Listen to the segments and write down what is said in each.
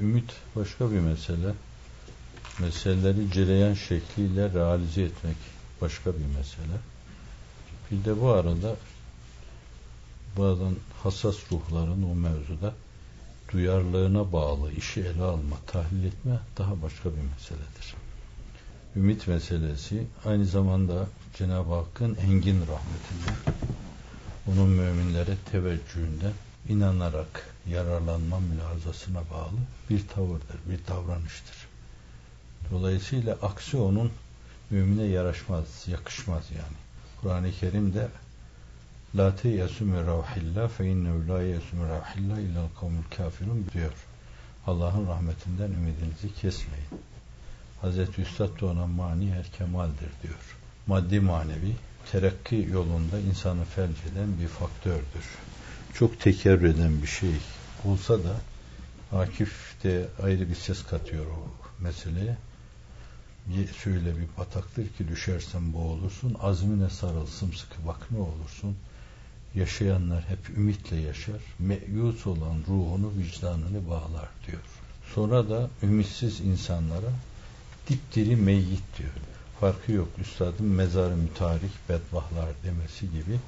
Ümit başka bir mesele. Meseleleri cereyan şekliyle realize etmek başka bir mesele. Bir de bu arada bazen hassas ruhların o mevzuda duyarlılığına bağlı işi ele alma, tahlil etme daha başka bir meseledir. Ümit meselesi aynı zamanda Cenab-ı Hakk'ın engin rahmetinden, onun müminlere teveccühünden inanarak yararlanma mülazasına bağlı bir tavırdır, bir davranıştır. Dolayısıyla aksi onun mümine yaraşmaz, yakışmaz yani. Kur'an-ı Kerim'de La teyyesü min ravhillah fe innehu la yeyyesü min ravhillah illel kavmul kafirun diyor. Allah'ın rahmetinden ümidinizi kesmeyin. Hazreti Üstad da ona mani her kemaldir diyor. Maddi manevi terakki yolunda insanı felç eden bir faktördür. Çok tekerrür eden bir şey olsa da Akif de ayrı bir ses katıyor o meseleye. Şöyle bir bataktır ki düşersen boğulursun, azmine sarıl sımsıkı bak ne olursun. Yaşayanlar hep ümitle yaşar, meyus olan ruhunu, vicdanını bağlar diyor. Sonra da ümitsiz insanlara dipdiri meyyit diyor. Farkı yok. Üstadın mezarı mütarik bedbahlar demesi gibi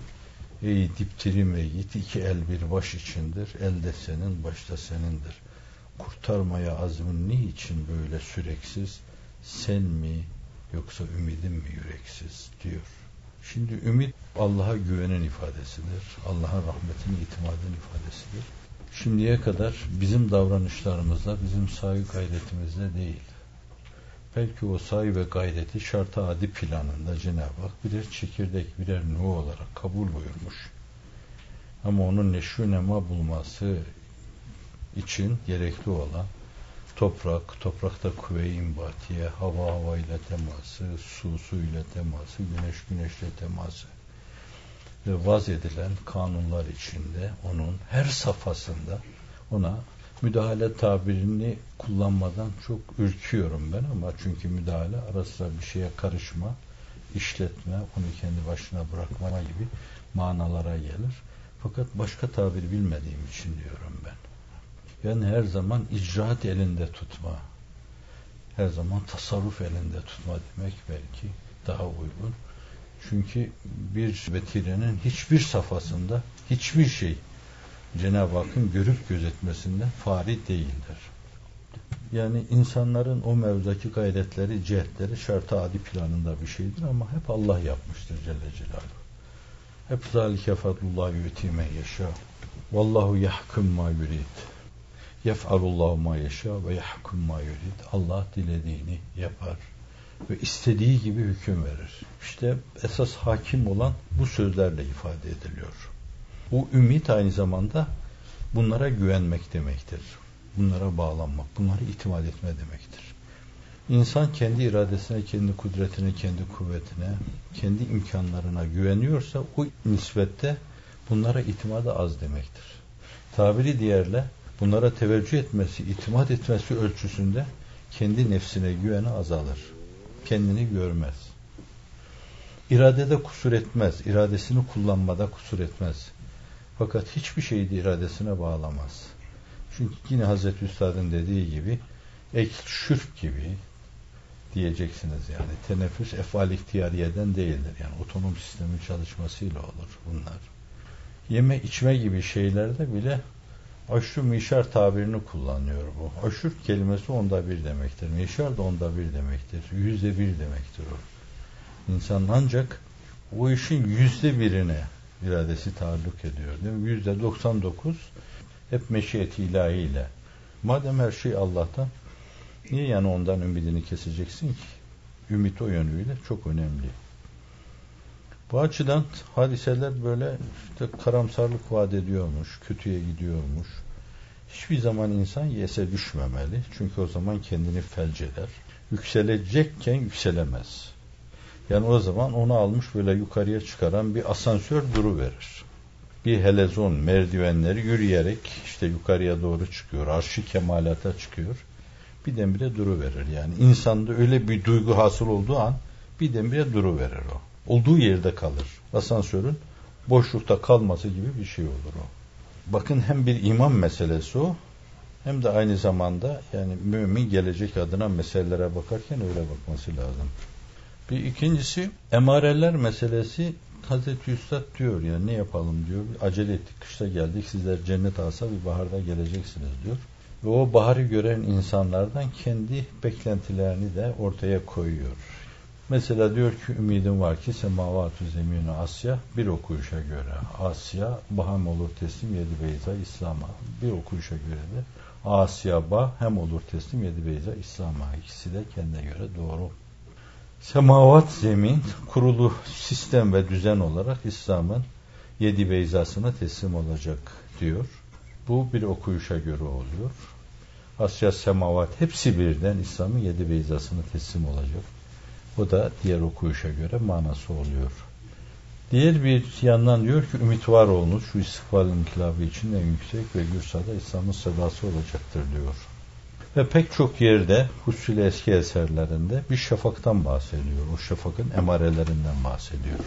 Ey dipdiri meyyit iki el bir baş içindir. Elde senin, başta senindir. Kurtarmaya azmin ni için böyle süreksiz? Sen mi yoksa ümidin mi yüreksiz diyor. Şimdi ümit Allah'a güvenen ifadesidir. Allah'ın rahmetini itimadın ifadesidir. Şimdiye kadar bizim davranışlarımızda, bizim sahi gayretimizde değil. Belki o sahi ve gayreti şartı adi planında Cenab-ı Hak birer çekirdek, birer nu olarak kabul buyurmuş. Ama onun neşru nema bulması için gerekli olan toprak, toprakta kuvve-i imbatiye, hava havayla teması, su suyla teması, güneş güneşle teması ve vaz edilen kanunlar içinde onun her safhasında ona müdahale tabirini kullanmadan çok ürküyorum ben ama çünkü müdahale ara sıra bir şeye karışma, işletme, onu kendi başına bırakma gibi manalara gelir. Fakat başka tabir bilmediğim için diyorum ben. Yani her zaman icraat elinde tutma, her zaman tasarruf elinde tutma demek belki daha uygun. Çünkü bir vetirenin hiçbir safhasında hiçbir şey Cenab-ı Hakk'ın görüp gözetmesinden fari değildir. Yani insanların o mevzudaki gayretleri, cihetleri şartı adi planında bir şeydir ama hep Allah yapmıştır Celle Celaluhu. Hep zalike fadlullah yu'ti yaşa. Vallahu yahkum ma yurid. Yef'alullahu ma yaşa ve yahkum ma yurid. Allah dilediğini yapar ve istediği gibi hüküm verir. İşte esas hakim olan bu sözlerle ifade ediliyor. Bu ümit aynı zamanda bunlara güvenmek demektir. Bunlara bağlanmak, bunlara itimat etme demektir. İnsan kendi iradesine, kendi kudretine, kendi kuvvetine, kendi imkanlarına güveniyorsa o nispette bunlara itimadı az demektir. Tabiri diğerle bunlara teveccüh etmesi, itimat etmesi ölçüsünde kendi nefsine güveni azalır. Kendini görmez. İradede kusur etmez. iradesini kullanmada kusur etmez. Fakat hiçbir şeyi de iradesine bağlamaz. Çünkü yine Hazreti Üstad'ın dediği gibi ek şürf gibi diyeceksiniz yani. Teneffüs efal ihtiyariyeden değildir. Yani otonom sistemin çalışmasıyla olur bunlar. Yeme içme gibi şeylerde bile aşru mişar tabirini kullanıyor bu. Aşur kelimesi onda bir demektir. Mişar da onda bir demektir. Yüzde bir demektir o. İnsan ancak o işin yüzde birine iradesi taalluk ediyor. Değil? Yüzde 99 hep meşiyeti ilahiyle. Madem her şey Allah'tan niye yani ondan ümidini keseceksin ki? Ümit o yönüyle çok önemli. Bu açıdan hadiseler böyle işte karamsarlık vaat ediyormuş, kötüye gidiyormuş. Hiçbir zaman insan yese düşmemeli. Çünkü o zaman kendini felç eder. Yükselecekken yükselemez. Yani o zaman onu almış böyle yukarıya çıkaran bir asansör duru verir. Bir helezon merdivenleri yürüyerek işte yukarıya doğru çıkıyor. Arşı kemalata çıkıyor. Birdenbire duru verir. Yani insanda öyle bir duygu hasıl olduğu an birdenbire duru verir o. Olduğu yerde kalır. Asansörün boşlukta kalması gibi bir şey olur o. Bakın hem bir iman meselesi o hem de aynı zamanda yani mümin gelecek adına meselelere bakarken öyle bakması lazım. Bir ikincisi emareler meselesi Hazreti Üstad diyor ya ne yapalım diyor. Acele ettik kışta geldik sizler cennet alsa bir baharda geleceksiniz diyor. Ve o baharı gören insanlardan kendi beklentilerini de ortaya koyuyor. Mesela diyor ki ümidim var ki semavatü zemini Asya bir okuyuşa göre Asya baham olur teslim yedi beyza İslam'a bir okuyuşa göre de Asya bah hem olur teslim yedi beyza İslam'a ikisi de kendine göre doğru. Semavat zemin kurulu sistem ve düzen olarak İslam'ın yedi beyzasına teslim olacak diyor. Bu bir okuyuşa göre oluyor. Asya semavat hepsi birden İslam'ın yedi beyzasına teslim olacak. O da diğer okuyuşa göre manası oluyor. Diğer bir yandan diyor ki ümit var olmuş şu istikbal inkılabı için en yüksek ve Gürsa'da İslam'ın sadası olacaktır diyor. Ve pek çok yerde Husül eski eserlerinde bir şafaktan bahsediyor. O şafakın emarelerinden bahsediyor.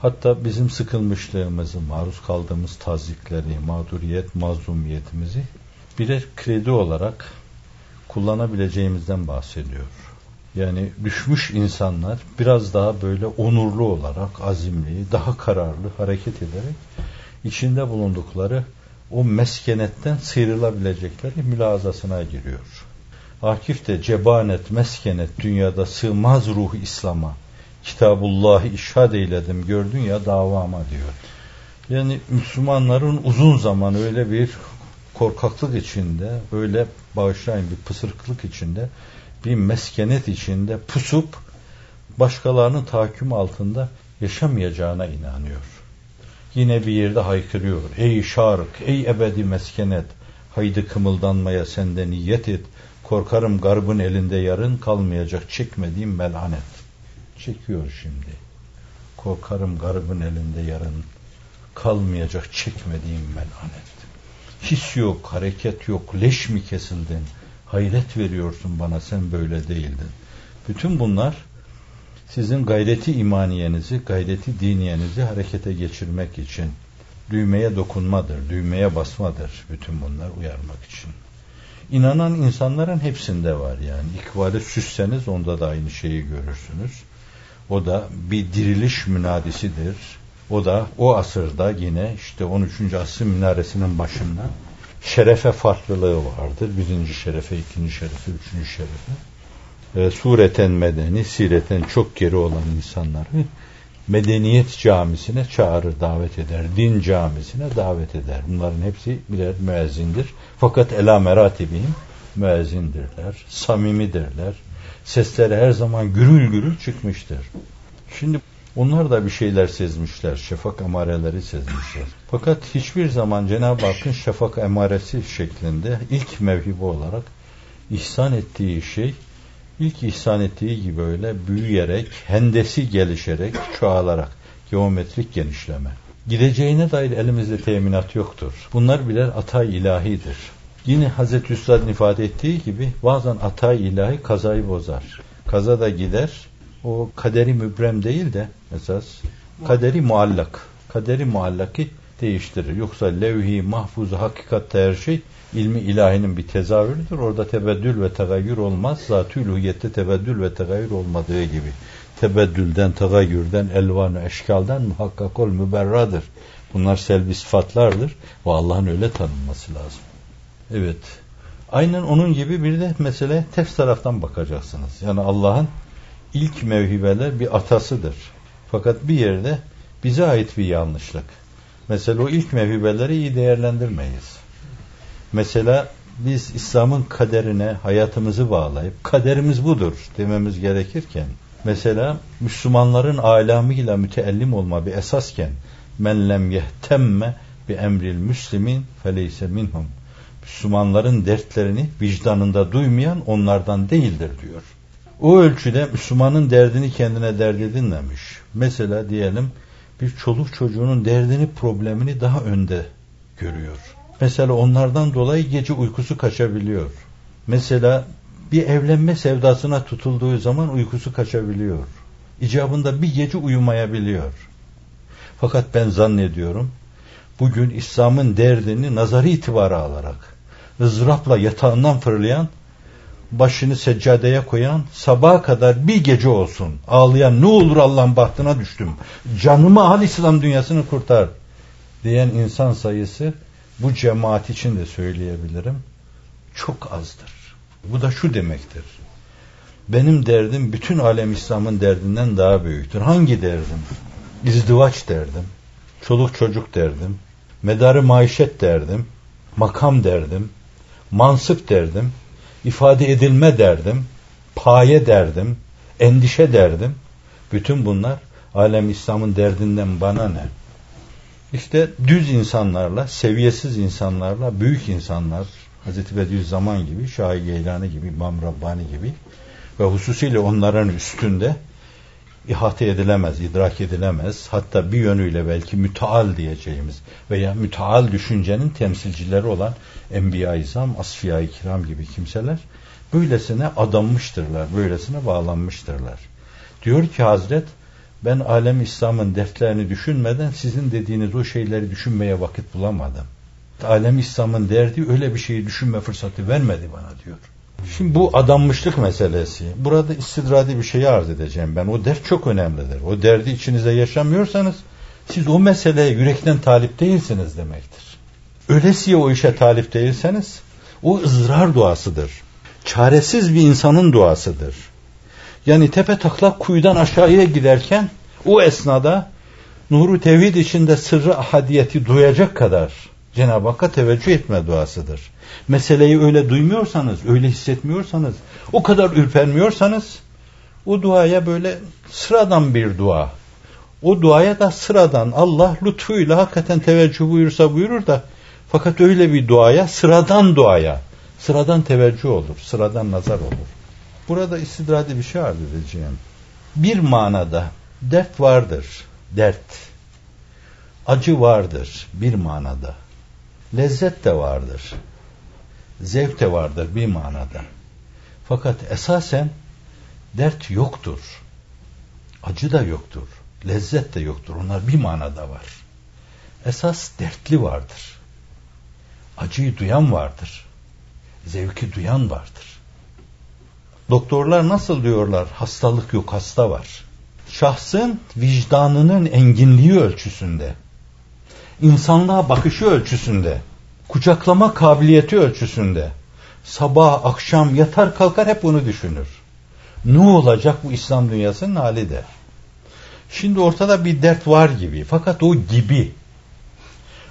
Hatta bizim sıkılmışlığımızı, maruz kaldığımız tazikleri, mağduriyet, mazlumiyetimizi birer kredi olarak kullanabileceğimizden bahsediyor. Yani düşmüş insanlar biraz daha böyle onurlu olarak azimli, daha kararlı hareket ederek içinde bulundukları o meskenetten sıyrılabilecekleri mülazasına giriyor. Akif de cebanet, meskenet dünyada sığmaz ruh İslam'a. Kitabullah'ı işhad eyledim gördün ya davama diyor. Yani Müslümanların uzun zaman öyle bir korkaklık içinde, öyle bağışlayın bir pısırıklık içinde, bir meskenet içinde pusup başkalarının tahakküm altında yaşamayacağına inanıyor. Yine bir yerde haykırıyor. Ey şark, ey ebedi meskenet, haydi kımıldanmaya sende niyet et. Korkarım garbın elinde yarın kalmayacak çekmediğim melanet. Çekiyor şimdi. Korkarım garbın elinde yarın kalmayacak çekmediğim melanet. His yok, hareket yok, leş mi kesildin? Hayret veriyorsun bana sen böyle değildin. Bütün bunlar sizin gayreti imaniyenizi, gayreti diniyenizi harekete geçirmek için düğmeye dokunmadır, düğmeye basmadır bütün bunlar uyarmak için. İnanan insanların hepsinde var yani. İkbali süsseniz onda da aynı şeyi görürsünüz. O da bir diriliş münadisidir. O da o asırda yine işte 13. asır minaresinin başında şerefe farklılığı vardır. Birinci şerefe, ikinci şerefe, üçüncü şerefe. E, sureten medeni, sireten çok geri olan insanları medeniyet camisine çağırır, davet eder. Din camisine davet eder. Bunların hepsi birer müezzindir. Fakat ela meratibihim müezzindirler, samimidirler. Sesleri her zaman gürül gürül çıkmıştır. Şimdi onlar da bir şeyler sezmişler, şafak emareleri sezmişler. Fakat hiçbir zaman Cenab-ı Hakk'ın şafak emaresi şeklinde ilk mevhibe olarak ihsan ettiği şey, ilk ihsan ettiği gibi öyle büyüyerek, hendesi gelişerek, çoğalarak, geometrik genişleme. Gideceğine dair elimizde teminat yoktur. Bunlar birer atay ilahidir. Yine Hazreti Üstad'ın ifade ettiği gibi bazen atay ilahi kazayı bozar. Kaza da gider, o kaderi mübrem değil de esas kaderi muallak. Kaderi muallakı değiştirir. Yoksa levhi, mahfuzu, hakikatte her şey ilmi ilahinin bir tezahürüdür. Orada tebeddül ve tegayyür olmaz. Zat-ı uluhiyette tebeddül ve tegayyür olmadığı gibi. Tebeddülden, tegayyürden, elvan eşkalden muhakkak ol müberradır. Bunlar selvi sıfatlardır ve Allah'ın öyle tanınması lazım. Evet. Aynen onun gibi bir de mesele ters taraftan bakacaksınız. Yani Allah'ın ilk mevhibeler bir atasıdır. Fakat bir yerde bize ait bir yanlışlık. Mesela o ilk mevhibeleri iyi değerlendirmeyiz. Mesela biz İslam'ın kaderine hayatımızı bağlayıp kaderimiz budur dememiz gerekirken mesela Müslümanların alamıyla müteellim olma bir esasken men lem yehtemme bi emril müslimin feleyse minhum Müslümanların dertlerini vicdanında duymayan onlardan değildir diyor. O ölçüde Müslümanın derdini kendine dert edinmemiş. Mesela diyelim bir çoluk çocuğunun derdini, problemini daha önde görüyor. Mesela onlardan dolayı gece uykusu kaçabiliyor. Mesela bir evlenme sevdasına tutulduğu zaman uykusu kaçabiliyor. İcabında bir gece uyumayabiliyor. Fakat ben zannediyorum bugün İslam'ın derdini nazari itibara alarak ızdırapla yatağından fırlayan, başını seccadeye koyan, sabaha kadar bir gece olsun ağlayan ne olur Allah'ın bahtına düştüm, canımı al İslam dünyasını kurtar diyen insan sayısı bu cemaat için de söyleyebilirim çok azdır. Bu da şu demektir. Benim derdim bütün alem İslam'ın derdinden daha büyüktür. Hangi derdim? İzdivaç derdim. Çoluk çocuk derdim. Medarı maişet derdim. Makam derdim. Mansıp derdim. ifade edilme derdim. Paye derdim. Endişe derdim. Bütün bunlar alem İslam'ın derdinden bana ne? İşte düz insanlarla, seviyesiz insanlarla, büyük insanlar, Hazreti Bediüzzaman gibi, Şahi Geylani gibi, İmam Rabbani gibi ve hususiyle onların üstünde ihate edilemez, idrak edilemez. Hatta bir yönüyle belki müteal diyeceğimiz veya müteal düşüncenin temsilcileri olan Enbiya-i İzam, Asfiya-i Kiram gibi kimseler böylesine adanmıştırlar, böylesine bağlanmıştırlar. Diyor ki Hazret, ben alem İslam'ın dertlerini düşünmeden sizin dediğiniz o şeyleri düşünmeye vakit bulamadım. Alem İslam'ın derdi öyle bir şeyi düşünme fırsatı vermedi bana diyor. Şimdi bu adanmışlık meselesi. Burada istidradi bir şeyi arz edeceğim ben. O dert çok önemlidir. O derdi içinizde yaşamıyorsanız siz o meseleye yürekten talip değilsiniz demektir. Ölesiye o işe talip değilseniz o ızrar duasıdır. Çaresiz bir insanın duasıdır. Yani tepe taklak kuyudan aşağıya giderken o esnada nuru tevhid içinde sırrı ahadiyeti duyacak kadar Cenab-ı Hakk'a teveccüh etme duasıdır. Meseleyi öyle duymuyorsanız, öyle hissetmiyorsanız, o kadar ürpermiyorsanız o duaya böyle sıradan bir dua. O duaya da sıradan Allah lütfuyla hakikaten teveccüh buyursa buyurur da fakat öyle bir duaya, sıradan duaya, sıradan teveccüh olur, sıradan nazar olur. Burada istidradi bir şey arz edeceğim. Bir manada dert vardır, dert. Acı vardır bir manada. Lezzet de vardır. Zevk de vardır bir manada. Fakat esasen dert yoktur. Acı da yoktur. Lezzet de yoktur. Onlar bir manada var. Esas dertli vardır. Acıyı duyan vardır. Zevki duyan vardır. Doktorlar nasıl diyorlar? Hastalık yok, hasta var. Şahsın vicdanının enginliği ölçüsünde insanlığa bakışı ölçüsünde, kucaklama kabiliyeti ölçüsünde, sabah akşam yatar kalkar hep bunu düşünür. Ne olacak bu İslam dünyasının hali de. Şimdi ortada bir dert var gibi fakat o gibi.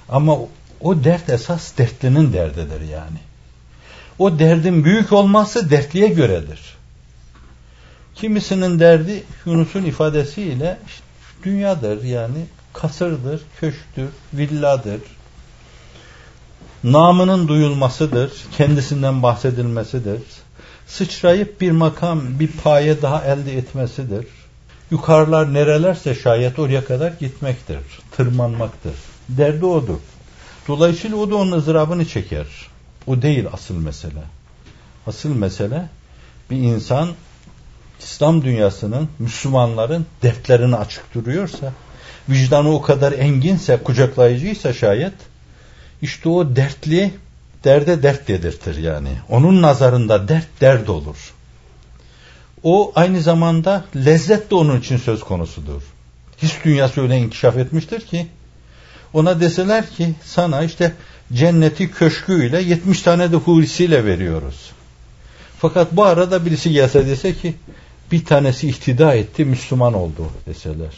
Ama o dert esas dertlinin derdidir yani. O derdin büyük olması dertliye göredir. Kimisinin derdi Yunus'un ifadesiyle işte, dünyadır yani kasırdır, köşktür, villadır. Namının duyulmasıdır, kendisinden bahsedilmesidir. Sıçrayıp bir makam, bir paye daha elde etmesidir. Yukarılar nerelerse şayet oraya kadar gitmektir, tırmanmaktır. Derdi odur. Dolayısıyla o da onun ızdırabını çeker. O değil asıl mesele. Asıl mesele bir insan İslam dünyasının, Müslümanların dertlerini açık duruyorsa vicdanı o kadar enginse, kucaklayıcıysa şayet işte o dertli derde dert dedirtir yani. Onun nazarında dert dert olur. O aynı zamanda lezzet de onun için söz konusudur. His dünyası öyle inkişaf etmiştir ki ona deseler ki sana işte cenneti köşküyle 70 tane de hurisiyle veriyoruz. Fakat bu arada birisi gelse dese ki bir tanesi ihtida etti Müslüman oldu deseler.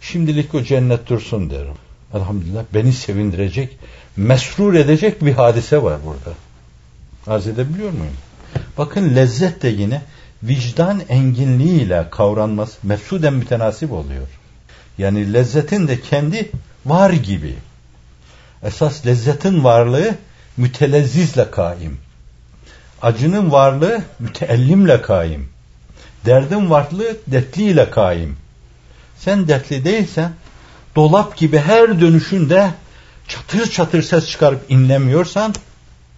Şimdilik o cennet dursun derim. Elhamdülillah beni sevindirecek, mesrur edecek bir hadise var burada. Arz edebiliyor muyum? Bakın lezzet de yine vicdan enginliğiyle kavranması mefsuden mütenasip oluyor. Yani lezzetin de kendi var gibi. Esas lezzetin varlığı mütelezzizle kaim. Acının varlığı müteellimle kaim. Derdin varlığı dertliyle kaim. Sen dertli değilsen dolap gibi her dönüşünde çatır çatır ses çıkarıp inlemiyorsan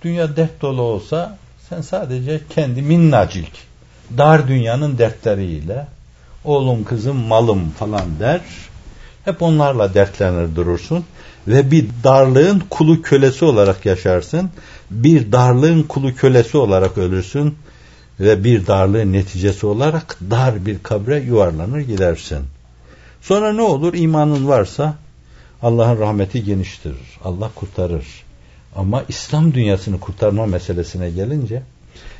dünya dert dolu olsa sen sadece kendi minnacık dar dünyanın dertleriyle oğlum kızım malım falan der hep onlarla dertlenir durursun ve bir darlığın kulu kölesi olarak yaşarsın bir darlığın kulu kölesi olarak ölürsün ve bir darlığın neticesi olarak dar bir kabre yuvarlanır gidersin. Sonra ne olur? İmanın varsa Allah'ın rahmeti geniştir. Allah kurtarır. Ama İslam dünyasını kurtarma meselesine gelince,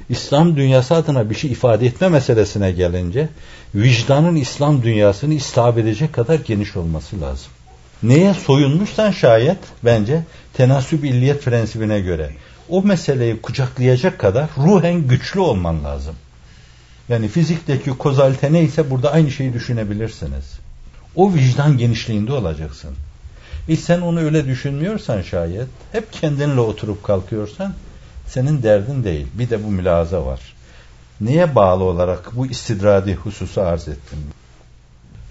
İslam dünyası adına bir şey ifade etme meselesine gelince, vicdanın İslam dünyasını istihab edecek kadar geniş olması lazım. Neye soyunmuşsan şayet bence tenasüb illiyet prensibine göre o meseleyi kucaklayacak kadar ruhen güçlü olman lazım. Yani fizikteki kozalite neyse burada aynı şeyi düşünebilirsiniz. O vicdan genişliğinde olacaksın. E sen onu öyle düşünmüyorsan şayet, hep kendinle oturup kalkıyorsan, senin derdin değil. Bir de bu mülaza var. Neye bağlı olarak bu istidradi hususu arz ettim?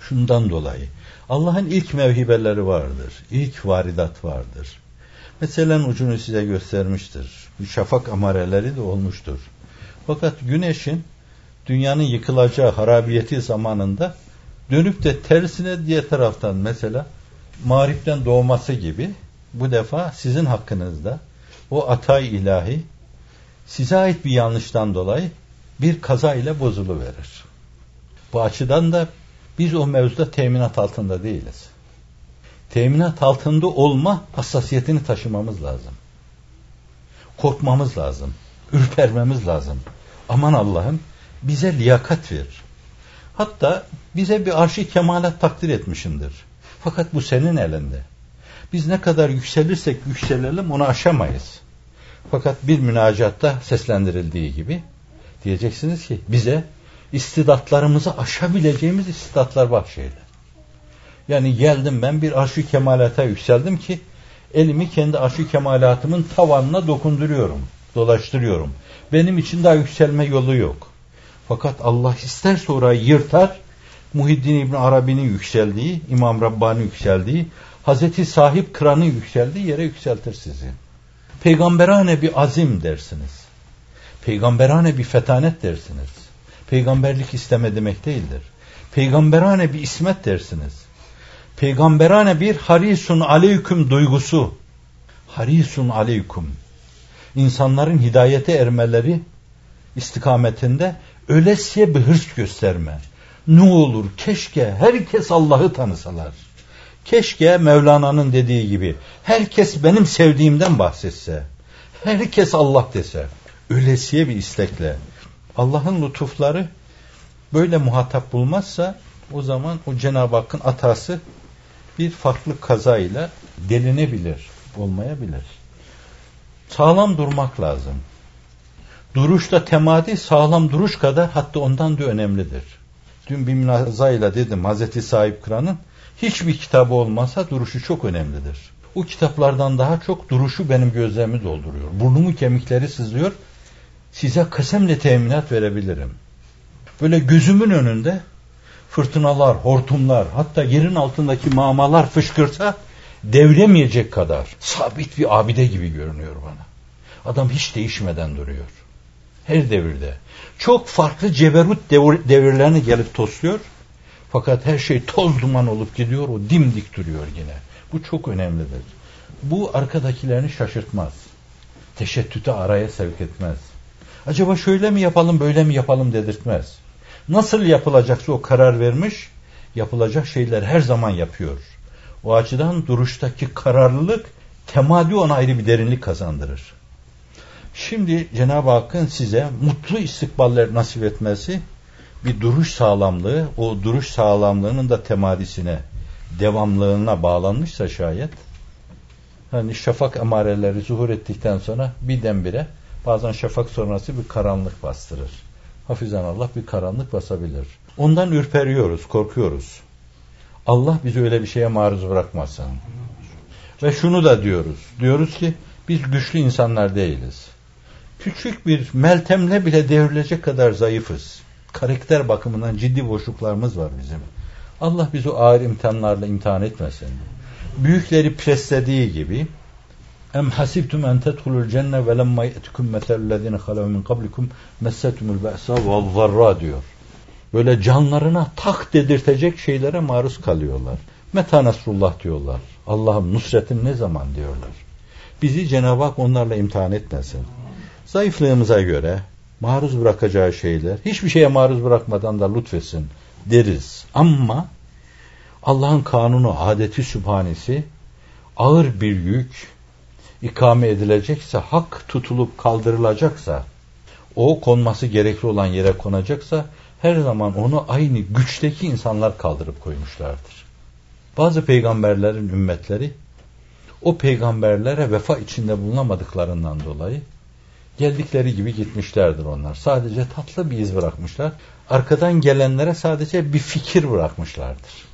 Şundan dolayı. Allah'ın ilk mevhibeleri vardır. İlk varidat vardır. Meselen ucunu size göstermiştir. Şafak amareleri de olmuştur. Fakat güneşin dünyanın yıkılacağı harabiyeti zamanında dönüp de tersine diğer taraftan mesela mağripten doğması gibi bu defa sizin hakkınızda o atay ilahi size ait bir yanlıştan dolayı bir kaza ile bozulu verir. Bu açıdan da biz o mevzuda teminat altında değiliz. Teminat altında olma hassasiyetini taşımamız lazım. Korkmamız lazım. Ürpermemiz lazım. Aman Allah'ım bize liyakat ver. Hatta bize bir arşi kemalat takdir etmişindir. Fakat bu senin elinde. Biz ne kadar yükselirsek yükselelim onu aşamayız. Fakat bir münacatta seslendirildiği gibi diyeceksiniz ki bize istidatlarımızı aşabileceğimiz istidatlar bahşeyle. Yani geldim ben bir arşu kemalata yükseldim ki elimi kendi arşu kemalatımın tavanına dokunduruyorum, dolaştırıyorum. Benim için daha yükselme yolu yok. Fakat Allah isterse orayı yırtar, Muhiddin İbn Arabi'nin yükseldiği, İmam Rabbani yükseldiği, Hazreti Sahip Kıran'ın yükseldiği yere yükseltir sizi. Peygamberane bir azim dersiniz. Peygamberane bir fetanet dersiniz. Peygamberlik isteme demek değildir. Peygamberane bir ismet dersiniz. Peygamberane bir harisun aleyküm duygusu. Harisun aleyküm. İnsanların hidayete ermeleri istikametinde ölesiye bir hırs gösterme. Ne olur keşke herkes Allah'ı tanısalar. Keşke Mevlana'nın dediği gibi herkes benim sevdiğimden bahsetse. Herkes Allah dese. Ölesiye bir istekle. Allah'ın lütufları böyle muhatap bulmazsa o zaman o Cenab-ı Hakk'ın atası bir farklı kazayla delinebilir, olmayabilir. Sağlam durmak lazım. Duruşta temadi sağlam duruş kadar hatta ondan da önemlidir. Dün bir münazayla dedim Hazreti Sahip Kıran'ın hiçbir kitabı olmasa duruşu çok önemlidir. O kitaplardan daha çok duruşu benim gözlerimi dolduruyor. Burnumun kemikleri sızlıyor. Size kasemle teminat verebilirim. Böyle gözümün önünde fırtınalar, hortumlar, hatta yerin altındaki mamalar fışkırsa devremeyecek kadar sabit bir abide gibi görünüyor bana. Adam hiç değişmeden duruyor. Her devirde. Çok farklı ceberut devir, devirlerini gelip tosluyor. Fakat her şey toz duman olup gidiyor, o dimdik duruyor yine. Bu çok önemlidir. Bu arkadakilerini şaşırtmaz. Teşettüte araya sevk etmez. Acaba şöyle mi yapalım, böyle mi yapalım dedirtmez. Nasıl yapılacaksa o karar vermiş, yapılacak şeyler her zaman yapıyor. O açıdan duruştaki kararlılık temadi ona ayrı bir derinlik kazandırır. Şimdi Cenab-ı Hakk'ın size mutlu istikballer nasip etmesi bir duruş sağlamlığı, o duruş sağlamlığının da temadisine, devamlılığına bağlanmışsa şayet, hani şafak emareleri zuhur ettikten sonra birdenbire bazen şafak sonrası bir karanlık bastırır. Hafizan Allah bir karanlık basabilir. Ondan ürperiyoruz, korkuyoruz. Allah bizi öyle bir şeye maruz bırakmasın. Ve şunu da diyoruz. Diyoruz ki biz güçlü insanlar değiliz. Küçük bir meltemle bile devrilecek kadar zayıfız. Karakter bakımından ciddi boşluklarımız var bizim. Allah bizi ağır imtihanlarla imtihan etmesin. Büyükleri preslediği gibi Em hasibtum en tedhulul cenne ve lemma ye'tikum meselellezine halav min kablikum messetumul be'sa ve zarra diyor. Böyle canlarına tak dedirtecek şeylere maruz kalıyorlar. Meta nasrullah diyorlar. Allah'ım nusretin ne zaman diyorlar. Bizi Cenab-ı Hak onlarla imtihan etmesin. Zayıflığımıza göre maruz bırakacağı şeyler hiçbir şeye maruz bırakmadan da lütfetsin deriz. Ama Allah'ın kanunu, adeti sübhanesi ağır bir yük ikame edilecekse, hak tutulup kaldırılacaksa, o konması gerekli olan yere konacaksa her zaman onu aynı güçteki insanlar kaldırıp koymuşlardır. Bazı peygamberlerin ümmetleri o peygamberlere vefa içinde bulunamadıklarından dolayı geldikleri gibi gitmişlerdir onlar. Sadece tatlı bir iz bırakmışlar. Arkadan gelenlere sadece bir fikir bırakmışlardır.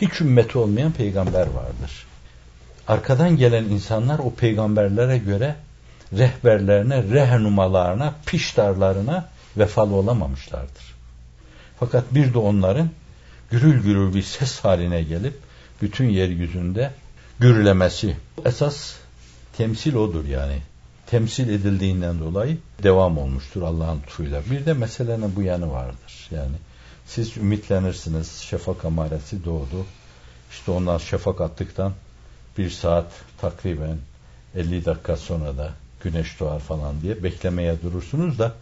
Hiç ümmeti olmayan peygamber vardır. Arkadan gelen insanlar o peygamberlere göre rehberlerine, rehnumalarına, piştarlarına vefalı olamamışlardır. Fakat bir de onların gürül gürül bir ses haline gelip bütün yeryüzünde gürlemesi. Esas temsil odur yani. Temsil edildiğinden dolayı devam olmuştur Allah'ın lütfuyla. Bir de meselenin bu yanı vardır. Yani siz ümitlenirsiniz. Şefak amaresi doğdu. İşte onlar şefak attıktan bir saat takriben 50 dakika sonra da güneş doğar falan diye beklemeye durursunuz da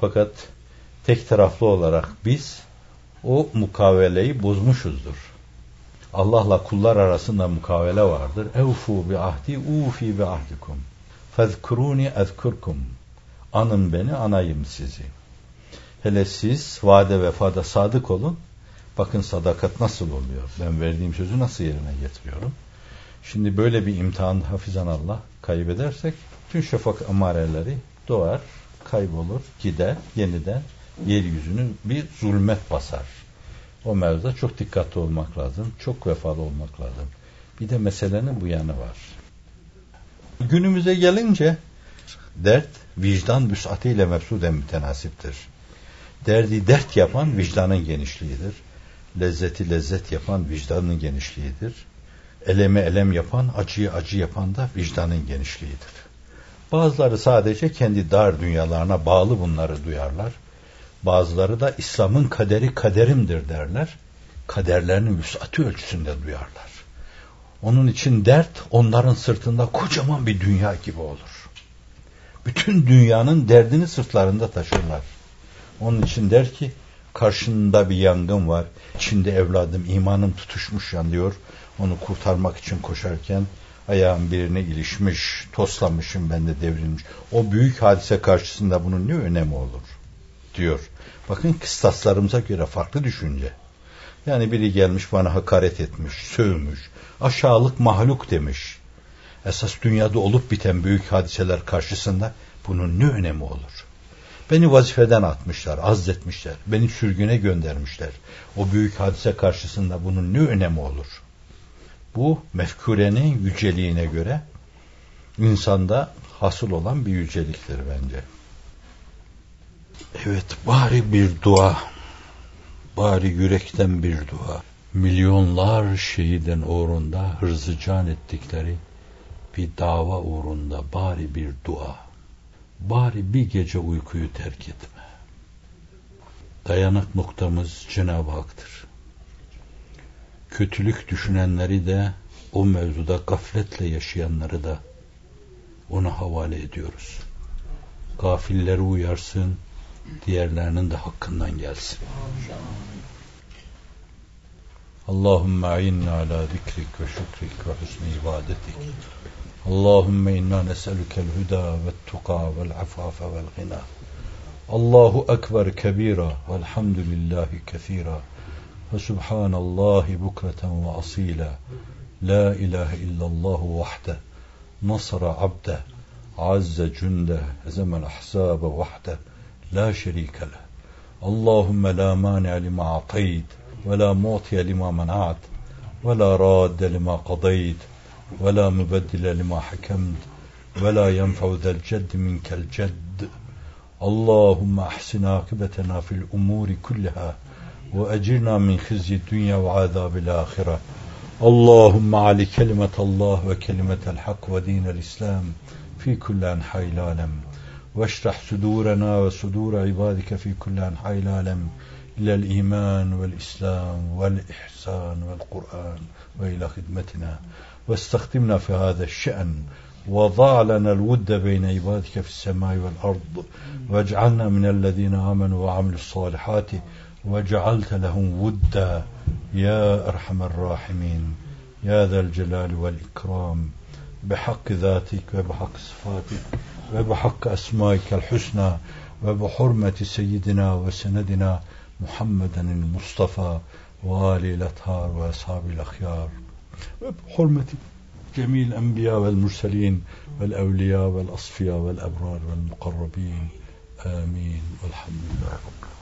fakat tek taraflı olarak biz o mukaveleyi bozmuşuzdur. Allah'la kullar arasında mukavele vardır. Evfu bi ahdi ufi bi ahdikum. Fezkuruni ezkurkum. Anın beni, anayım sizi. Hele siz vade vefada sadık olun. Bakın sadakat nasıl oluyor? Ben verdiğim sözü nasıl yerine getiriyorum? Şimdi böyle bir imtihan hafizan Allah kaybedersek tüm şafak amareleri doğar, kaybolur, gider, yeniden yeryüzünü bir zulmet basar. O mevzuda çok dikkatli olmak lazım, çok vefalı olmak lazım. Bir de meselenin bu yanı var. Günümüze gelince dert vicdan vüsatıyla mefsuden mütenasiptir. Derdi dert yapan vicdanın genişliğidir. Lezzeti lezzet yapan vicdanın genişliğidir. Eleme elem yapan, acıyı acı yapan da vicdanın genişliğidir. Bazıları sadece kendi dar dünyalarına bağlı bunları duyarlar. Bazıları da İslam'ın kaderi kaderimdir derler. Kaderlerinin vüsatı ölçüsünde duyarlar. Onun için dert onların sırtında kocaman bir dünya gibi olur. Bütün dünyanın derdini sırtlarında taşırlar. Onun için der ki karşında bir yangın var. İçinde evladım imanım tutuşmuş yanıyor. Onu kurtarmak için koşarken ayağım birine ilişmiş, toslamışım ben de devrilmiş. O büyük hadise karşısında bunun ne önemi olur? Diyor. Bakın kıstaslarımıza göre farklı düşünce. Yani biri gelmiş bana hakaret etmiş, sövmüş, aşağılık mahluk demiş. Esas dünyada olup biten büyük hadiseler karşısında bunun ne önemi olur? Beni vazifeden atmışlar, azletmişler, beni sürgüne göndermişler. O büyük hadise karşısında bunun ne önemi olur? Bu mefkurenin yüceliğine göre insanda hasıl olan bir yüceliktir bence. Evet bari bir dua, bari yürekten bir dua. Milyonlar şehiden uğrunda hırzı can ettikleri bir dava uğrunda bari bir dua. Bari bir gece uykuyu terk etme. Dayanak noktamız Cenab-ı Hak'tır. Kötülük düşünenleri de o mevzuda gafletle yaşayanları da ona havale ediyoruz. Gafilleri uyarsın, diğerlerinin de hakkından gelsin. Allahümme a'inna ala zikrik ve şükrik ve husni ibadetik. Allahümme inna nes'elukel huda ve tuqa vel afafe vel gina. Allahu ekber kebira velhamdülillahi kethira ve subhanallahi bukreten ve asila. La ilahe illallah vahde nasara abde azze cünde ezemel ahsabe vahde لا شريك له. اللهم لا مانع لما أعطيت ولا معطي لما منعت ولا راد لما قضيت ولا مبدل لما حكمت ولا ينفع ذا الجد منك الجد. اللهم أحسن عاقبتنا في الأمور كلها. وأجرنا من خزي الدنيا وعذاب الآخرة. اللهم علي كلمة الله وكلمة الحق ودين الإسلام في كل أنحاء العالم. واشرح صدورنا وصدور عبادك في كل أنحاء العالم. إلى الإيمان والإسلام والإحسان والقرآن وإلى خدمتنا. واستخدمنا في هذا الشأن. وضع لنا الود بين عبادك في السماء والأرض. واجعلنا من الذين آمنوا وعملوا الصالحات وجعلت لهم ودا يا أرحم الراحمين يا ذا الجلال والإكرام بحق ذاتك وبحق صفاتك وبحق أسمائك الحسنى وبحرمة سيدنا وسندنا محمد المصطفى وآل الأطهار وأصحاب الأخيار. وبحرمة جميع الأنبياء والمرسلين والأولياء والأصفياء والأبرار والمقربين. آمين. والحمد لله رب العالمين.